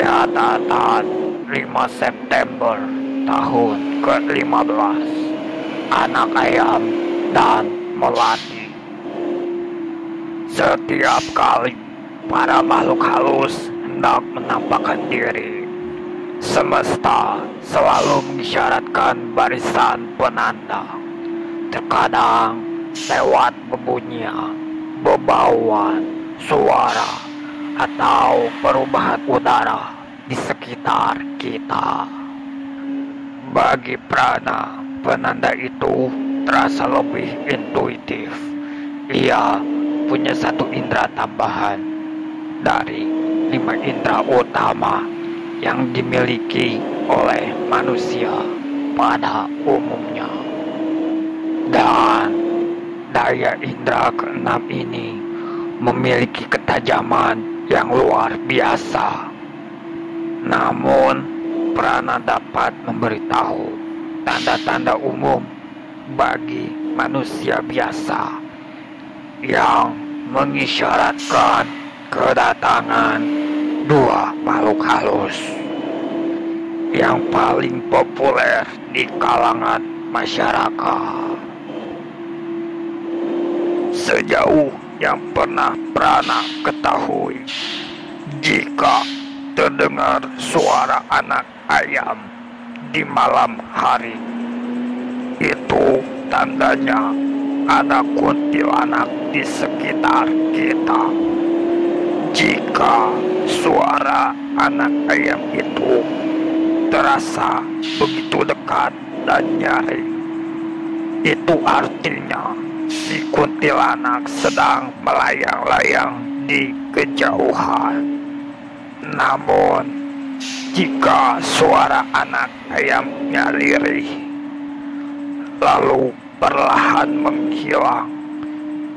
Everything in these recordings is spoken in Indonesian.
Catatan 5 September tahun ke-15 Anak ayam dan melati. Setiap kali para makhluk halus hendak menampakkan diri Semesta selalu mengisyaratkan barisan penanda. Terkadang lewat bebunyian, bebauan, suara atau perubahan udara di sekitar kita. Bagi prana, penanda itu terasa lebih intuitif. Ia punya satu indera tambahan dari lima indera utama yang dimiliki oleh manusia pada umumnya. Dan daya indera keenam ini memiliki ketajaman yang luar biasa. Namun, Prana dapat memberitahu tanda-tanda umum bagi manusia biasa yang mengisyaratkan kedatangan dua makhluk halus yang paling populer di kalangan masyarakat. Sejauh yang pernah Prana ketahui. Jika terdengar suara anak ayam di malam hari, itu tandanya ada kuntilanak di sekitar kita. Jika suara anak ayam itu terasa begitu dekat dan nyaring, itu artinya kuntilanak sedang melayang-layang di kejauhan. Namun, jika suara anak ayamnya lirih, lalu perlahan menghilang,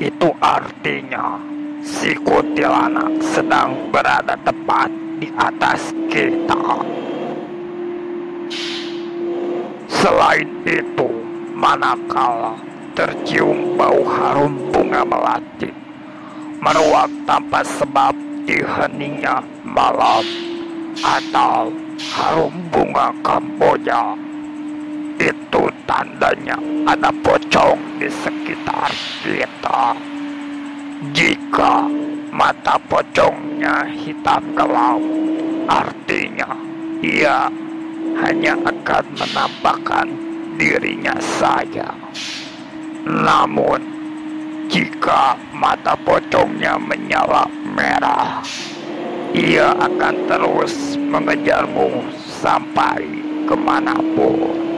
itu artinya si kuntilanak sedang berada tepat di atas kita. Selain itu, manakala tercium bau harum bunga melati. Meruak tanpa sebab di heningnya malam atau harum bunga kamboja. Itu tandanya ada pocong di sekitar kita. Jika mata pocongnya hitam gelap artinya ia hanya akan menampakkan dirinya saja. Namun, jika mata pocongnya menyala merah, ia akan terus mengejarmu sampai ke mana pun.